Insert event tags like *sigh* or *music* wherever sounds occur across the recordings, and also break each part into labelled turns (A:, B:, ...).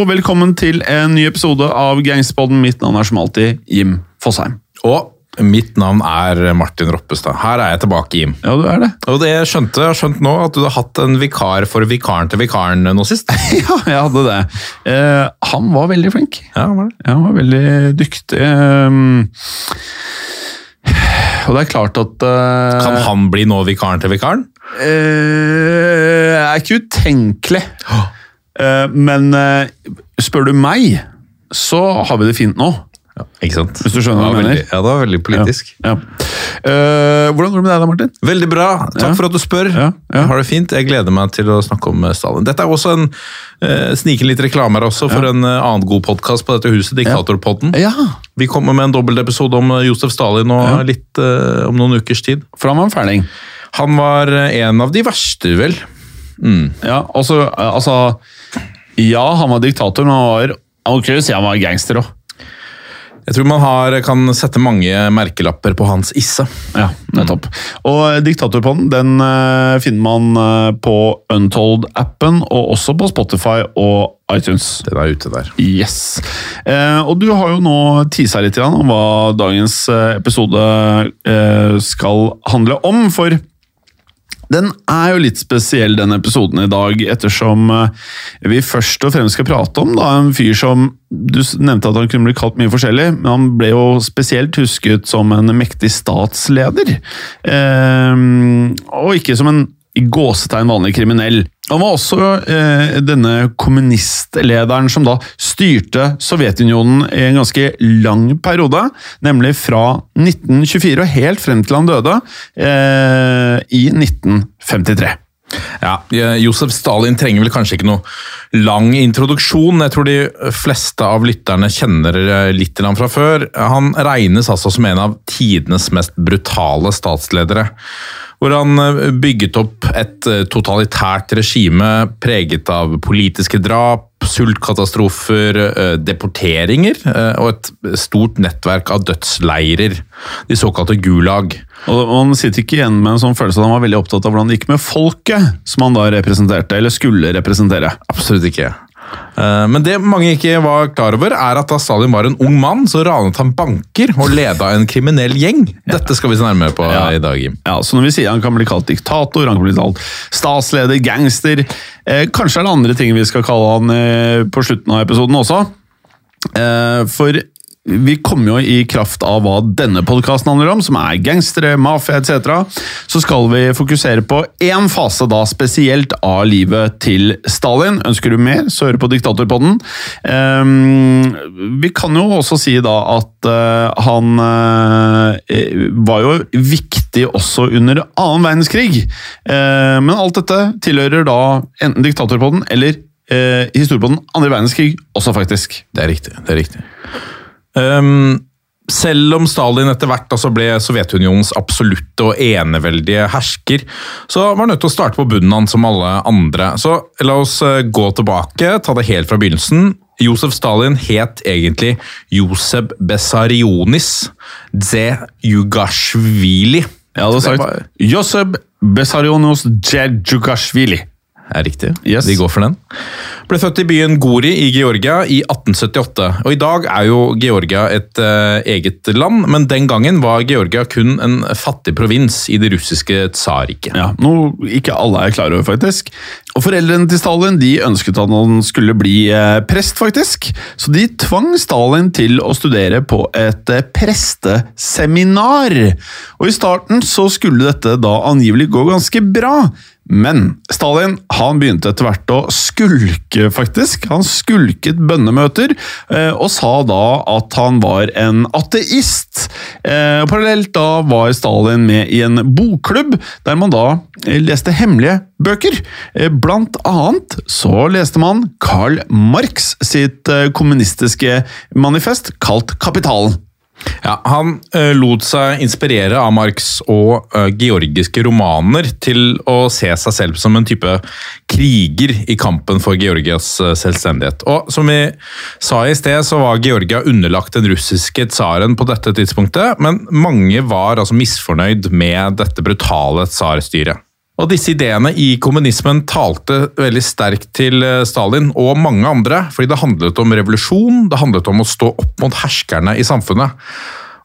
A: Og velkommen til en ny episode av Gangsterpodden. Mitt navn er som alltid Jim Fosheim.
B: Og mitt navn er Martin Roppestad. Her er jeg tilbake, Jim.
A: Ja, du er det.
B: Og det jeg skjønte, jeg har skjønt nå at du har hatt en vikar for vikaren til vikaren nå sist. *laughs*
A: Ja, jeg hadde det. Eh, han var veldig flink.
B: Ja, Han var det?
A: Ja, han var veldig dyktig. Um, og det er klart at eh,
B: Kan han bli nå vikaren til vikaren?
A: eh, er ikke utenkelig. Eh, men eh, spør du meg, så har vi det fint nå.
B: Ja, ikke sant?
A: Hvis du skjønner hva jeg mener.
B: Ja, det var veldig politisk.
A: Ja. Eh, hvordan går det med deg da, Martin?
B: Veldig bra. Takk
A: Ja.
B: for at du spør.
A: Ja, ja.
B: Har det fint. Jeg gleder meg til å snakke om eh, Stalin. Dette er også en uh, sniken litt reklame her også for en uh, annen god podkast på dette huset, Diktatorpodden.
A: Ja,
B: Vi kommer med en dobbeltepisode om eh, Josef Stalin
A: Ja.
B: litt eh, om noen ukers tid.
A: for han var en fæling.
B: Han var eh, en av de verste, vel. Mm.
A: Ja, altså, altså Ja, han var diktator, men han var må si han var gangster òg.
B: Jeg tror man har, kan sette mange merkelapper på hans isse.
A: Ja, nettopp. Og Diktatorpodden den den finner man eh, på Untold-appen, og også på Spotify og iTunes.
B: Den er ute der.
A: Yes. Eh, og du har jo nå tisa litt om hva dagens eh, episode eh, skal handle om, for den er jo litt spesiell, den episoden i dag, ettersom eh, vi først og fremst skal prate om da, en fyr som Du nevnte at han kunne bli kalt mye forskjellig, men han ble jo spesielt husket som en mektig statsleder. Eh, og ikke som en i gåsetegn vanlig kriminell. Han var også eh, denne kommunistlederen som da styrte Sovjetunionen i en ganske lang periode, nemlig fra 1924 og helt frem til han døde eh, i 1953.
B: Ja, Josef Stalin trenger vel kanskje ikke noe lang introduksjon. Jeg tror de fleste av lytterne kjenner eh, litt til ham fra før. Han regnes altså som en av tidenes mest brutale statsledere. Hvor han eh, bygget opp et eh, totalitært regime preget av politiske drap, sultkatastrofer, eh, deporteringer og et stort nettverk av dødsleirer. De såkalte gulag.
A: Og Man sitter ikke igjen med en sånn følelse at han var veldig opptatt av hvordan det gikk med folket, som han da representerte, eller skulle representere.
B: Absolutt ikke. Eh, Men det mange ikke var klar over, er at da Stalin var en ung mann, så ranet han banker og leda en kriminell gjeng. *laughs* Dette skal vi se nærmere på
A: Ja.
B: i dag, Jim.
A: Ja, så når vi sier han kan bli kalt diktator, han kan bli kalt statsleder, gangster eh, Kanskje er det andre ting vi skal kalle han eh, på slutten av episoden også. Eh, for vi kommer jo i kraft av hva denne podkasten handler om, som er gangstere, mafia etc. Så skal vi fokusere på én fase da spesielt av livet til Stalin. Ønsker du mer, så hør på Diktatorpodden. Eh, vi kan jo også si da at eh, han eh, var jo viktig også under annen verdenskrig. Eh, men alt dette tilhører da enten Diktatorpodden eller eh, historiepodden andre verdenskrig også, faktisk.
B: Det er riktig. det er riktig. Ehm, selv om Stalin etter hvert altså ble Sovjetunionens absolutte og eneveldige hersker, så var han nødt til å starte på bunnen han som alle andre. Så la oss eh, gå tilbake, ta det helt fra begynnelsen. Josef Stalin het egentlig Josef Bessarionis Dzejugashvili.
A: Jeg hadde sagt
B: Josef
A: Joseb Dze Djedjukashvili.
B: Er riktig.
A: Yes.
B: Vi går for den. Ble født i byen Gori i Georgia i 1878. Og I dag er jo Georgia et uh, eget land, men den gangen var Georgia kun en fattig provins i det russiske tsarriket.
A: Ja, Noe ikke alle er klar over, faktisk. Og Foreldrene til Stalin de ønsket at han skulle bli eh, prest, faktisk. Så de tvang Stalin til å studere på et eh, presteseminar. Og I starten så skulle dette da angivelig gå ganske bra. Men Stalin han begynte etter hvert å skulke, faktisk. Han skulket bønnemøter, eh, og sa da at han var en ateist. Eh, Parallelt da var Stalin med i en bokklubb, der man da leste hemmelige bøker. Eh, Blant annet så leste man Karl Marx sitt kommunistiske manifest, kalt Kapitalen.
B: Ja, Han uh, lot seg inspirere av Marx og uh, georgiske romaner til å se seg selv som en type kriger i kampen for Georgias uh, selvstendighet. Og Som vi sa i sted, så var Georgia underlagt den russiske tsaren på dette tidspunktet, men mange var altså misfornøyd med dette brutale tsarstyret. Og disse ideene i kommunismen talte veldig sterkt til eh, Stalin og mange andre, fordi det handlet om revolusjon, det handlet om å stå opp mot herskerne i samfunnet.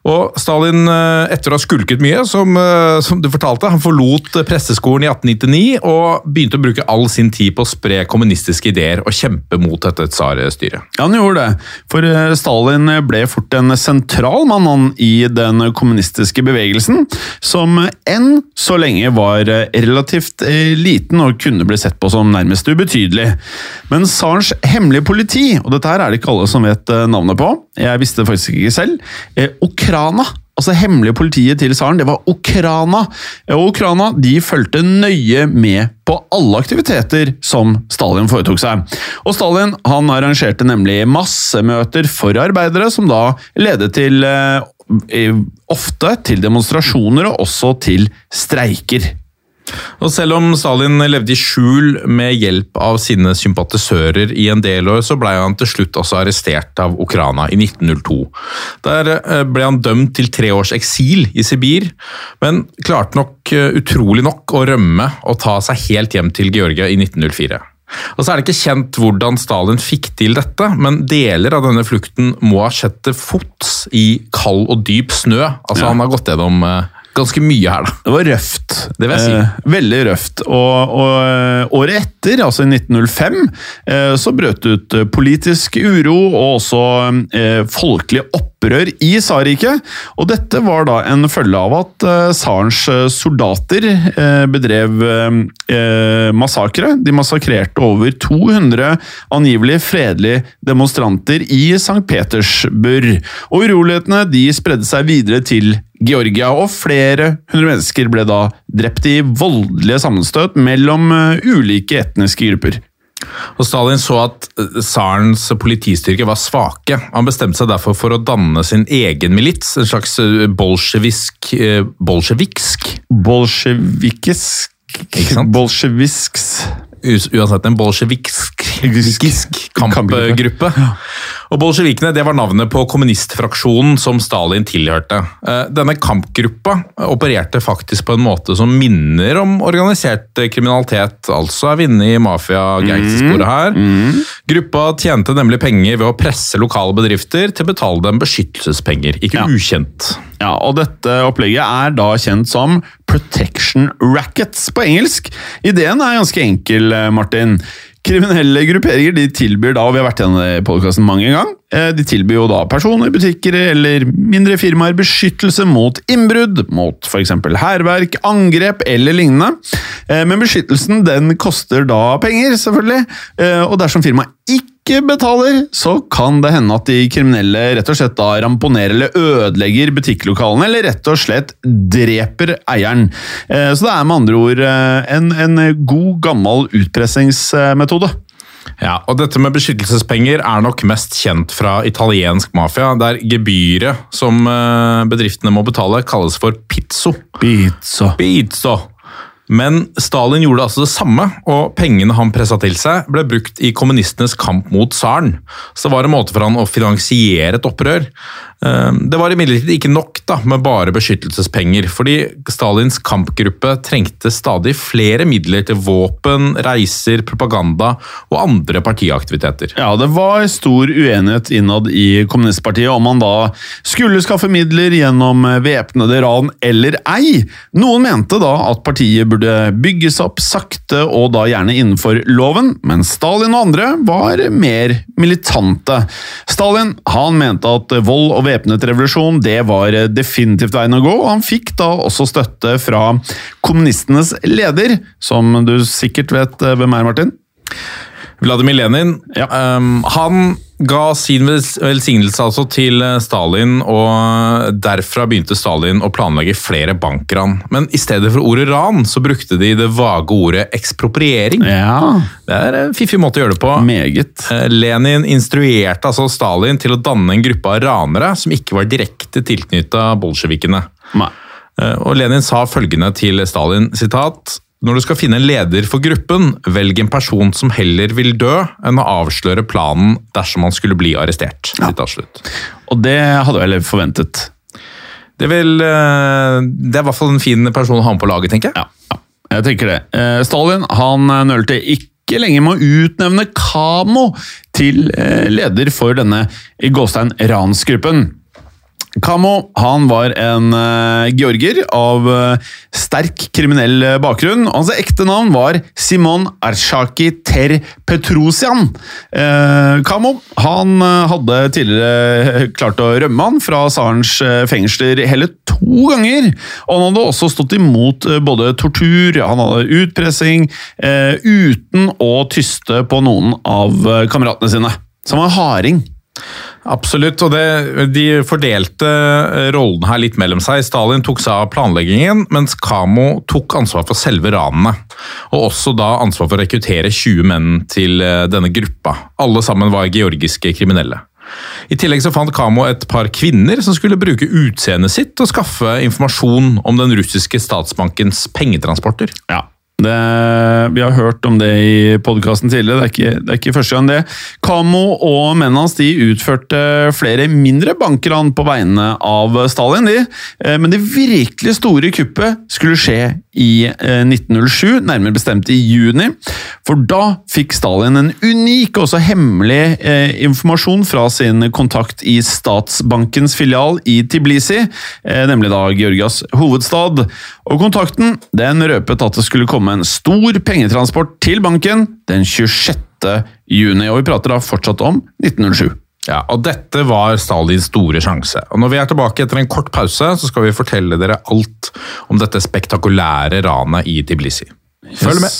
B: Og Stalin, eh, etter å ha skulket mye, som, eh, som, du fortalte, han forlot presseskolen i 1899 og begynte å bruke all sin tid på å spre kommunistiske ideer og kjempe mot dette tsarstyret.
A: Ja, han gjorde det. For eh, Stalin ble fort en sentral mann i den kommunistiske bevegelsen, som enn så lenge var relativt liten og kunne bli sett på som nærmest ubetydelig. Men tsarens hemmelige politi, og dette her er det ikke alle som vet navnet på, jeg visste det faktisk ikke selv, Eh, Okrana. Altså hemmelige politiet til tsaren, det var Okrana. Og Okrana de fulgte nøye med på alle aktiviteter som Stalin foretok seg. Og Stalin han arrangerte nemlig massemøter for arbeidere, som da ledet til eh, ofte til demonstrasjoner og også til streiker.
B: Og Selv om Stalin levde i skjul med hjelp av sine sympatisører i en del år, så ble han til slutt også arrestert av Ukraina i 1902. Der eh, ble han dømt til tre års eksil i Sibir, men klarte nok eh, utrolig nok å rømme og ta seg helt hjem til Georgia i 1904. Og så er det ikke kjent hvordan Stalin fikk til dette, men deler av denne flukten må ha skjedd til fots i kald og dyp snø. Altså ja. Han har gått gjennom eh, ganske mye her, da.
A: Det var røft.
B: Det vil jeg si.
A: Eh, veldig røft. Og, og, eh, året etter, altså i 1905, eh, så brøt det ut eh, politisk uro og også eh, folkelig opprør i Tsarriket. Og dette var da en følge av at eh, tsarens soldater bedrev massakre. De massakrerte over 200 angivelig fredelige demonstranter i St. Petersburg. Og urolighetene de spredde seg videre til Georgia, og flere hundre mennesker ble da drept i voldelige sammenstøt mellom eh, ulike etniske grupper.
B: Og Stalin så at eh, tsarens politistyrke var svake. Han bestemte seg derfor for å danne sin egen milits, en slags eh, bolsjevisk Bolsjeviksk?
A: Bolsjevikisk Bolsjevisks
B: Uansett en bolsjevikisk kampgruppe. Og Bolsjevikene det var navnet på kommunistfraksjonen som Stalin tilhørte. Eh, denne kampgruppa opererte faktisk på en måte som minner om organisert kriminalitet, altså er vi inne i mafia-gangstersporet her. Mm. Mm. Gruppa tjente nemlig penger ved å presse lokale bedrifter til å betale dem beskyttelsespenger, ikke ja. ukjent.
A: Ja, og dette opplegget er da kjent som Protection Rackets på engelsk. Ideen er ganske enkel, Martin. Kriminelle grupperinger de tilbyr da, og vi har vært det i podkasten mange ganger, eh, de tilbyr jo da personer, butikker eller mindre firmaer beskyttelse mot innbrudd, mot f.eks. hærverk, angrep eller lignende. Eh, men beskyttelsen den koster da penger, selvfølgelig, eh, og dersom firmaet ikke ikke betaler, så kan det hende at de kriminelle rett og slett da ramponerer eller ødelegger butikklokalene, eller rett og slett dreper eieren. Eh, så det er med andre ord eh, en, en god, gammel utpressingsmetode.
B: Ja, og dette med beskyttelsespenger er nok mest kjent fra italiensk mafia, der gebyret som eh, bedriftene må betale, kalles for pizzo.
A: Pizzo.
B: Pizzo. Men Stalin gjorde altså det samme, og pengene han pressa til seg, ble brukt i kommunistenes kamp mot tsaren. Så det var en måte for han å finansiere et opprør. Ehm, det var imidlertid ikke nok da, med bare beskyttelsespenger, fordi Stalins kampgruppe trengte stadig flere midler til våpen, reiser, propaganda og andre partiaktiviteter.
A: Ja, Det var stor uenighet innad i kommunistpartiet om man da skulle skaffe midler gjennom væpnede ran eller ei. Noen mente da at partiet burde bygges opp sakte og da gjerne innenfor loven, men Stalin og andre var mer militante. Stalin han mente at vold og væpnet revolusjon, det var definitivt veien å gå. og Han fikk da også støtte fra kommunistenes leder, som du sikkert vet eh, hvem er, Martin?
B: Vladimir Lenin. Ja. Um, han ga sin velsignelse altså til eh, Stalin, og derfra begynte Stalin å planlegge flere bankran. Men i stedet for ordet ran, så brukte de det vage ordet ekspropriering.
A: Ja.
B: Det er en fiffig måte å gjøre det på.
A: Meget.
B: Eh, Lenin instruerte altså Stalin til å danne en gruppe av ranere som ikke var direkte tilknytta bolsjevikene. Nei. og Lenin sa følgende til Stalin, sitat når du skal finne en leder for gruppen, velg en person som heller vil dø enn å avsløre planen dersom han skulle bli arrestert. Ja.
A: Og det hadde du vel forventet.
B: Det, vil, eh, det, er i hvert fall en fin person å ha med på laget, tenker jeg.
A: Ja, ja. Jeg tenker det. Eh, Stalin han eh, nølte ikke lenger med å utnevne Kamo til leder for denne i gåstein ransgruppen. Kamo han var en uh, georger av uh, sterk kriminell bakgrunn. Hans ekte navn var Simon Arshaki Ter Petrosian. Uh, Kamo han hadde tidligere klart å rømme han fra tsarens fengsler hele to ganger. Og han hadde også stått imot både tortur, han hadde utpressing, uten å tyste på noen av kameratene sine. Som en harding.
B: Absolutt, og det, de fordelte eh, rollene her litt mellom seg. Stalin tok seg av planleggingen, mens Kamo tok ansvar for selve ranene. Og også da ansvar for å rekruttere 20 menn til eh, denne gruppa. Alle sammen var georgiske kriminelle. I tillegg så fant Kamo et par kvinner som skulle bruke utseendet sitt og skaffe informasjon om den russiske statsbankens pengetransporter.
A: Ja, det, vi har hørt om det i podkasten tidligere, det er, ikke, det er, ikke, første gang det. Kamo og mennene hans de utførte flere mindre bankran på vegne av Stalin, de. Eh, men det virkelig store kuppet skulle skje i 1907, eh, nærmere bestemt i juni. For da fikk Stalin en unik og også hemmelig eh, informasjon fra sin kontakt i Statsbankens filial i Tiblisi, nemlig da Georgias hovedstad. Og kontakten den røpet at det skulle komme en stor pengetransport til banken den 26. juni, og vi prater da fortsatt om 1907.
B: Ja, og Dette var Stalins store sjanse. Og Når vi er tilbake etter en kort pause, så skal vi fortelle dere alt om dette spektakulære ranet i Tiblisi. Følg med!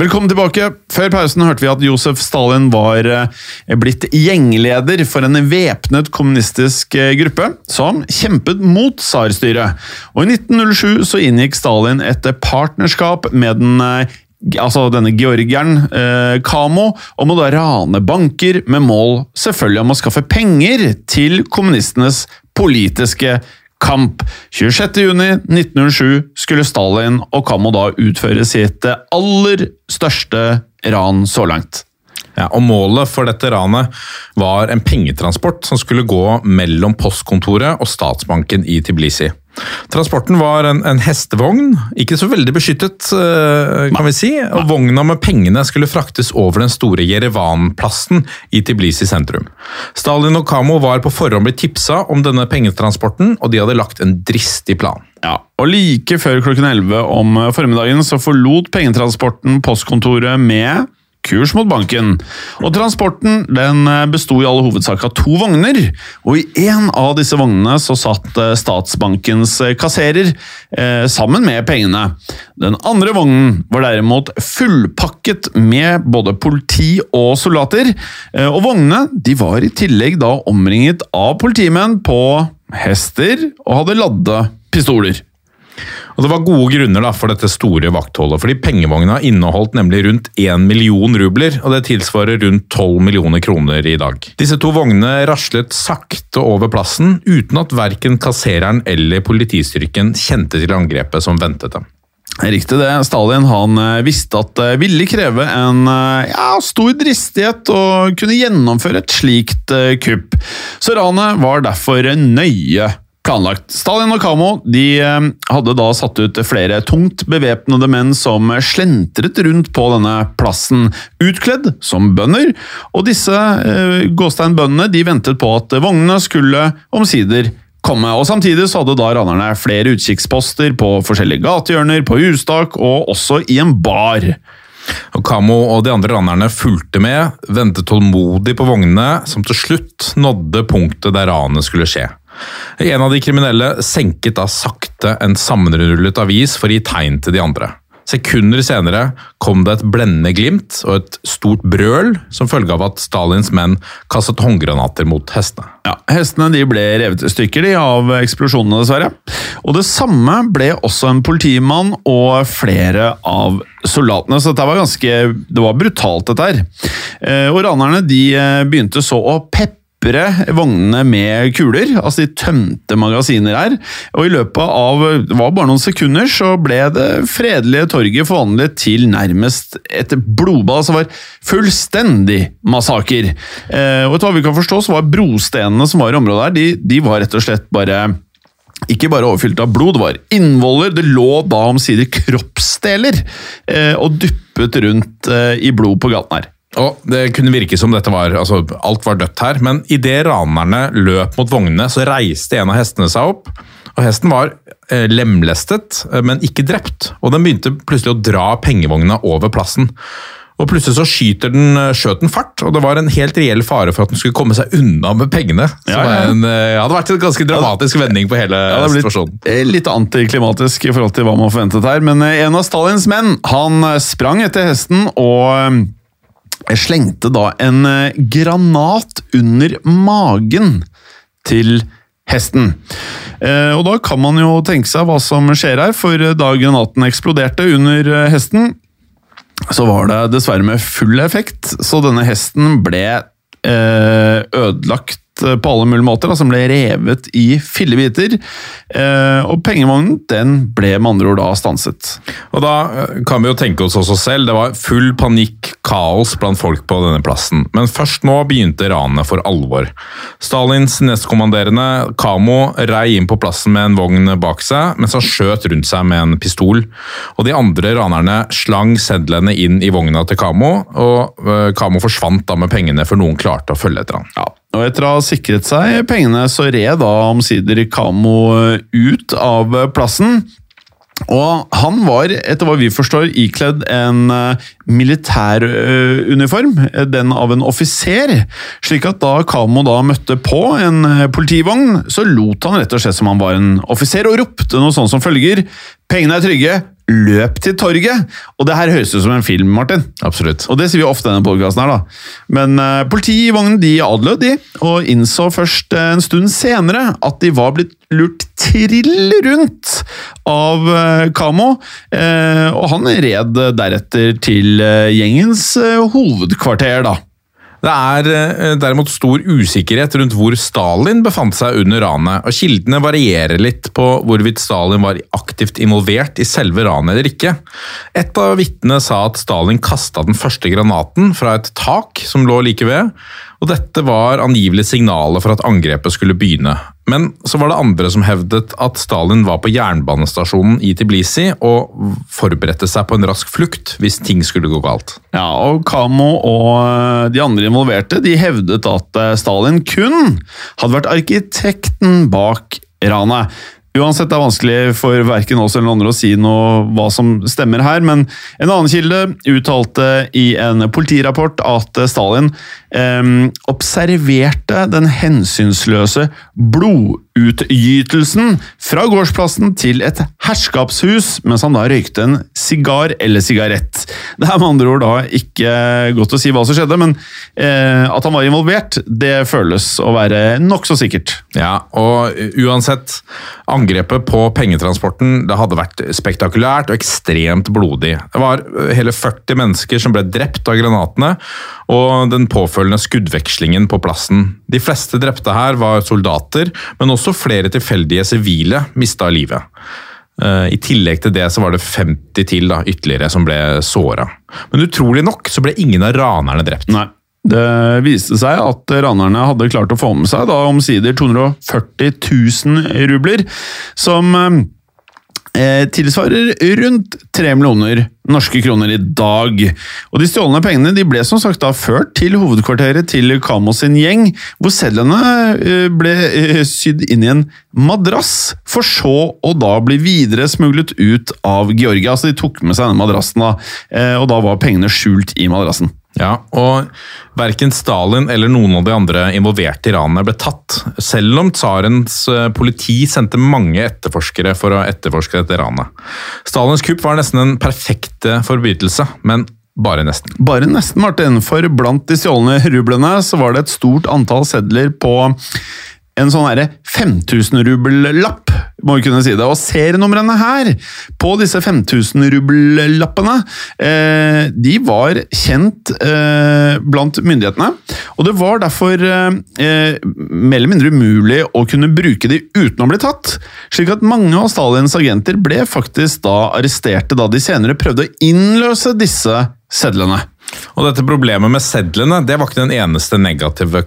A: Velkommen tilbake. Før pausen hørte vi at Josef Stalin var eh, blitt gjengleder for en væpnet kommunistisk eh, gruppe som kjempet mot tsarstyret. Og I 1907 så inngikk Stalin et partnerskap med den eh, altså denne georgieren eh, Kamo om å da rane banker med mål selvfølgelig om å skaffe penger til kommunistenes politiske kamp. 26.6.1907 skulle Stalin og Kamo da utføre sitt aller største ran så langt.
B: Ja, og Målet for dette ranet var en pengetransport som skulle gå mellom postkontoret og statsbanken i Tiblisi. Transporten var en, en, hestevogn, ikke så veldig beskyttet, eh, kan vi si. og Vogna med pengene skulle fraktes over den store Jerevan-plassen i Tiblisi sentrum. Stalin og Kamo var på forhånd blitt tipsa om denne pengetransporten, og de hadde lagt en dristig plan.
A: Ja, og Like før klokken 11 om formiddagen så forlot pengetransporten postkontoret med kurs mot banken. Og Transporten den eh, besto i all hovedsak av to vogner. og I én av disse vognene så satt eh, Statsbankens eh, kasserer eh, sammen med pengene. Den andre vognen var derimot fullpakket med både politi og soldater. Eh, og Vognene de var i tillegg da omringet av politimenn på hester og hadde ladde pistoler.
B: Og Det var gode grunner da, for dette store vaktholdet, fordi pengevogna inneholdt nemlig rundt 1 million rubler, og det tilsvarer rundt 12 millioner kroner i dag. Disse to vognene raslet sakte over plassen, uten at verken kassereren eller politistyrken kjente til angrepet som ventet dem.
A: Riktig det. Stalin han eh, visste at det ville kreve en eh, ja, stor dristighet å kunne gjennomføre et slikt eh, kupp, så ranet var derfor nøye planlagt. Stalin og Kamo de eh, hadde da satt ut flere tungt bevæpnede menn som slentret rundt på denne plassen, utkledd som bønder. Og disse eh, gåsteinbøndene de ventet på at vognene skulle omsider komme. Og Samtidig så hadde da ranerne flere utkikksposter på forskjellige gatehjørner, på hustak og også i en bar.
B: Og Kamo og de andre ranerne fulgte med, ventet tålmodig på vognene, som til slutt nådde punktet der ranet skulle skje. En av de kriminelle senket da sakte en sammenrullet avis for å gi tegn til de andre. Sekunder senere kom det et blendende glimt og et stort brøl som følge av at Stalins menn kastet håndgranater mot hestene.
A: Ja, Hestene de ble revet i stykker de, av eksplosjonene, dessverre. Og Det samme ble også en politimann og flere av soldatene. Så dette var ganske, det var brutalt, dette her. Eh, og Ranerne de eh, begynte så å peppe vognene med kuler. Altså, de tømte magasiner her. Og i løpet av det var bare noen sekunder så ble det fredelige torget forvandlet til nærmest et blodbad som var fullstendig massaker. Eh, og etter hva vi kan forstå, så var brostenene som var i området her, de, de var rett og slett bare ikke bare overfylt av blod, det var innvoller. Det lå da omsider kroppsdeler eh, og dyppet rundt eh, i blod på gaten her.
B: Og Det kunne virke som dette var, altså alt var dødt her, men idet ranerne løp mot vognene, så reiste en av hestene seg opp. og Hesten var eh, lemlestet, eh, men ikke drept. og Den begynte plutselig å dra pengevogna over plassen. Og Plutselig så skyter den, skjøten skjøt den fart, og det var en helt reell fare for at den skulle komme seg unna med pengene. Så
A: Ja, ja.
B: en, det hadde vært en ganske dramatisk vending på hele
A: Ja, det
B: situasjonen.
A: eh, litt antiklimatisk i forhold til hva man forventet her, men eh, en av Stalins menn han eh, sprang etter hesten og eh, slengte da en eh, granat under magen til hesten. Eh, Og da kan man jo tenke seg hva som skjer her, for eh, da granaten eksploderte under hesten, så var det dessverre med full effekt, så denne hesten ble ødelagt på alle mulige måter. da, som ble revet i fillebiter, eh, og pengevognen den ble med andre ord da stanset.
B: Og da eh, kan vi jo tenke oss også selv, det var full panikk, kaos blant folk på denne plassen. Men først nå begynte ranet for alvor. Stalins nestkommanderende Kamo rei inn på plassen med en vogn bak seg, mens han skjøt rundt seg med en pistol. Og de andre ranerne slang sedlene inn i vogna til Kamo, og eh, Kamo forsvant da med pengene før noen klarte å følge etter han.
A: Ja, og etter å ha sikret seg pengene, så red da omsider Kamo ut av plassen. Og han var, etter hva vi forstår, ikledd en uh, militæruniform, den av en offiser. Slik at da Kamo da møtte på en eh, politivogn, så lot han rett og slett som han var en offiser, og ropte noe sånt som følger Pengene er trygge, løp til torget! Og det her høres ut som en film, Martin.
B: Absolutt.
A: Og det sier vi ofte i denne podcasten her, da. Men uh, politiet i vognen de adlød, de, og innså først uh, en stund senere at de var blitt lurt trill rundt av uh, Kamo. og han red deretter til gjengens hovedkvarter, da.
B: Det er eh, derimot stor usikkerhet rundt hvor Stalin befant seg under ranet, og kildene varierer litt på hvorvidt Stalin var aktivt involvert i selve ranet eller ikke. Et av vitnene sa at Stalin kasta den første granaten fra et tak som lå like ved, og dette var angivelig signalet for at angrepet skulle begynne. Men så var det andre som hevdet at Stalin var på jernbanestasjonen i Tiblisi og forberedte seg på en rask flukt hvis ting skulle gå galt.
A: Ja, og Kamo og eh, de andre involverte de hevdet at eh, Stalin kun hadde vært arkitekten bak ranet. Uansett, det er vanskelig for verken oss eller andre å si noe hva som stemmer her, men en annen kilde uttalte i en politirapport at eh, Stalin eh, observerte den hensynsløse blodutgytelsen fra gårdsplassen til et herskapshus, mens han da røykte en sigar eller sigarett. Det er med andre ord da ikke godt å si hva som skjedde, men eh, at han var involvert, det føles å være nokså sikkert.
B: Ja, og uansett, angrepet på pengetransporten det hadde vært spektakulært og ekstremt blodig. Det var hele 40 mennesker som ble drept av granatene, og den påfølgende skuddvekslingen på plassen. De fleste drepte her var soldater, men også flere tilfeldige sivile mista livet. Eh, I tillegg til det så var det 50 til da, ytterligere som ble såra. Men utrolig nok så ble ingen av ranerne drept.
A: Nei. Det viste seg at ranerne hadde klart å få med seg da omsider 240 000 rubler, som eh, tilsvarer rundt 3 millioner norske kroner i dag. Og De stjålne pengene de ble som sagt da ført til hovedkvarteret til Kamo sin gjeng, hvor sedlene eh, ble eh, sydd inn i en madrass, for så å da bli videre smuglet ut av Georgia. Altså De tok med seg denne madrassen, da, eh, og da var pengene skjult i madrassen.
B: Ja, og verken Stalin eller noen av de andre involverte i ranene ble tatt, selv om tsarens eh, politi sendte mange etterforskere for å etterforske dette ranet. Stalins kupp var nesten den perfekte forbrytelse, men bare nesten.
A: Bare nesten, Martin, for blant de stjålne rublene så var det et stort antall sedler på en sånn herre 5000-rubellapp, må vi kunne si det. Og serienumrene her, på disse 5000-rubellappene, eh, de var kjent eh, blant myndighetene. Og det var derfor eh, mer eller mindre umulig å kunne bruke de uten å bli tatt. Slik at mange av Stalins agenter ble faktisk da arresterte da de senere prøvde å innløse disse sedlene.
B: Og dette problemet med sedlene det var ikke den eneste negative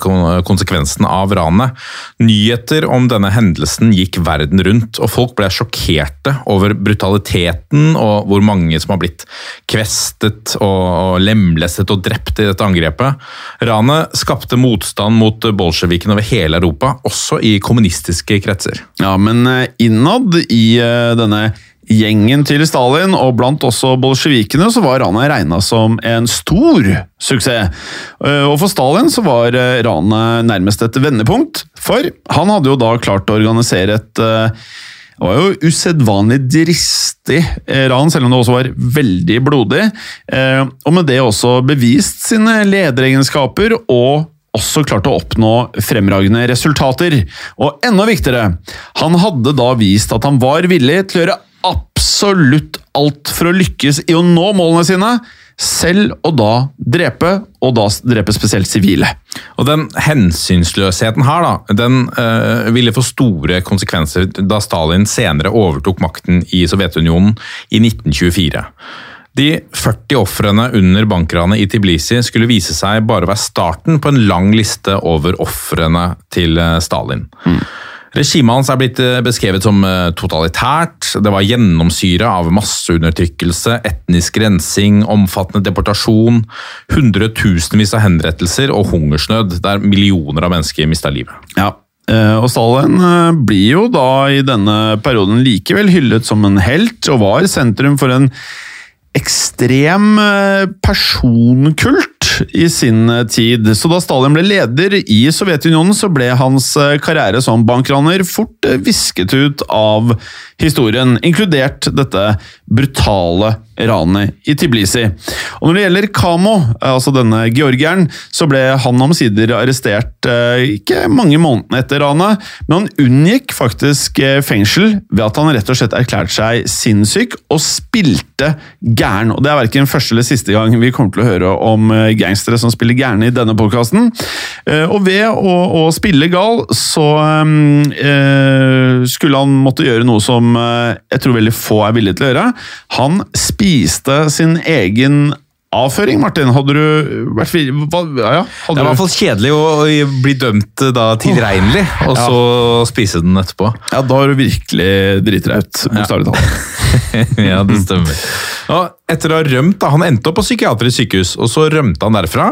B: konsekvensen av ranet. Nyheter om denne hendelsen gikk verden rundt, og folk ble sjokkerte over brutaliteten og hvor mange som har blitt kvestet og, lemlestet og drept i dette angrepet. Ranet skapte motstand mot bolsjeviken over hele Europa, også i kommunistiske kretser.
A: Ja, men eh, innad i eh, denne gjengen til Stalin, og blant også bolsjevikene, så var ranet regna som en stor suksess. Eh, Og for Stalin så var eh, ranet nærmest et vendepunkt, for han hadde jo da klart å organisere et eh, det var jo usedvanlig dristig ran, selv om det også var veldig blodig. Og med det også bevist sine lederegenskaper og også klart å oppnå fremragende resultater. Og enda viktigere, han hadde da vist at han var villig til å gjøre absolutt alt for å lykkes i å nå målene sine, selv og da drepe, og da drepe spesielt sivile.
B: Og den hensynsløsheten her, da, den øh, ville få store konsekvenser da Stalin senere overtok makten i Sovjetunionen i 1924. De 40 ofrene under bankranet i Tbilisi skulle vise seg bare å være starten på en lang liste over ofrene til Stalin. Stalin. Regimet hans er blitt eh, beskrevet som eh, totalitært. Det var gjennomsyra av masseundertrykkelse, etnisk rensing, omfattende deportasjon, hundretusenvis av henrettelser og hungersnød, der millioner av mennesker mista livet.
A: Ja, eh, og Stalin blir jo da i denne perioden likevel hyllet som en helt, og var sentrum for en ekstrem personkult i sin eh, tid. Så da Stalin ble leder i Sovjetunionen, så ble hans eh, karriere som bankraner fort eh, visket ut av historien, inkludert dette brutale ranet i Tbilisi. Og når det gjelder Kamo, altså denne georgieren, så ble han omsider arrestert eh, ikke mange månedene etter ranet, men han unngikk faktisk eh, fengsel ved at han rett og slett erklærte seg sinnssyk og spilte gæren. Og det er verken første eller siste gang vi kommer til å høre om eh, gangstere som spiller gærne i denne podkasten. Og ved å, å spille gal, så eh, skulle han måtte gjøre noe som eh, jeg tror veldig få er villige til å gjøre. Han spiste sin egen avføring, Martin. Hadde du vært hva, ja, ja,
B: Det
A: hadde
B: er i hvert fall kjedelig å bli dømt da tilregnelig, og så spise den etterpå.
A: ja, da har du virkelig driti deg ut, bokstavelig talt. *laughs*
B: ja, det stemmer. *laughs* Og etter å ha rømt, da, Han endte opp på psykiatrisk sykehus, og så rømte han derfra.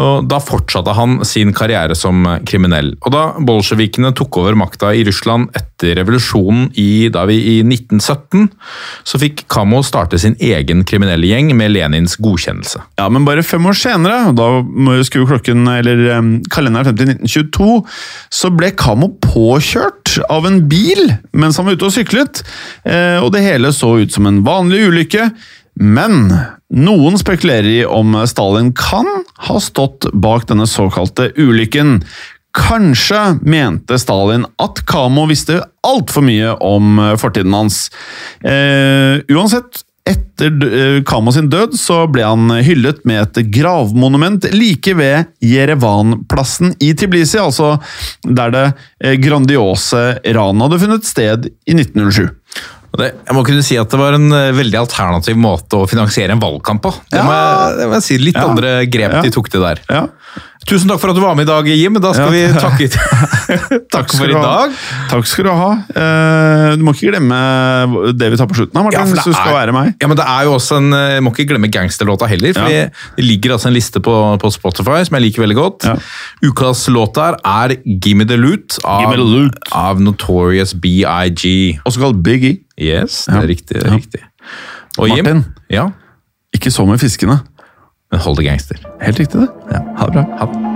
B: Og Da fortsatte han sin karriere som kriminell. Og Da bolsjevikene tok over makta i Russland etter revolusjonen i, vi, i 1917, så fikk Kamo starte sin egen kriminelle gjeng med Lenins godkjennelse.
A: Ja, men bare fem år senere, da må jeg skru klokken, eller kalenderen frem til 1922, så ble Kamo påkjørt av en bil mens han var ute og syklet. Eh, og det hele så ut som en vanlig ulykke. Men noen spekulerer i om Stalin kan ha stått bak denne såkalte ulykken. Kanskje mente Stalin at Kamo visste altfor mye om eh, fortiden hans. Eh, uansett, etter eh, Kamo sin død så ble han hyllet med et gravmonument like ved Jerevan-plassen i Tbilisi, altså der det eh, grandiose ranet hadde funnet sted i 1907.
B: Det, jeg må kunne si at det var en eh, veldig alternativ måte å finansiere en valgkamp på. Det, må, jeg, det må jeg si. Litt
A: Ja.
B: andre grep
A: Ja.
B: de tok det der.
A: Ja.
B: Tusen takk for at du var med i dag, Jim. Da skal
A: Ja.
B: vi *laughs* takke Takk *laughs* for i dag.
A: Takk skal du ha. Eh, du må ikke glemme det vi tar på slutten, av, Martin, hvis du skal være meg.
B: Ja, men det er jo også en, Du Må ikke glemme gangsterlåta heller. for
A: Ja.
B: Det ligger altså en liste på, på Spotify som jeg liker veldig godt.
A: Ja.
B: Ukas låt der er Gimme the Loot av,
A: Gimme the Loot.
B: av Notorious BIG.
A: Også kalt Biggie.
B: Yes, det er riktig. det er
A: Ja.
B: riktig. Og Jim,
A: Martin.
B: ja,
A: Ikke så med fiskene.
B: men hold det gangster.
A: Helt riktig, det.
B: Ja.
A: Ha det bra.
B: Ha det.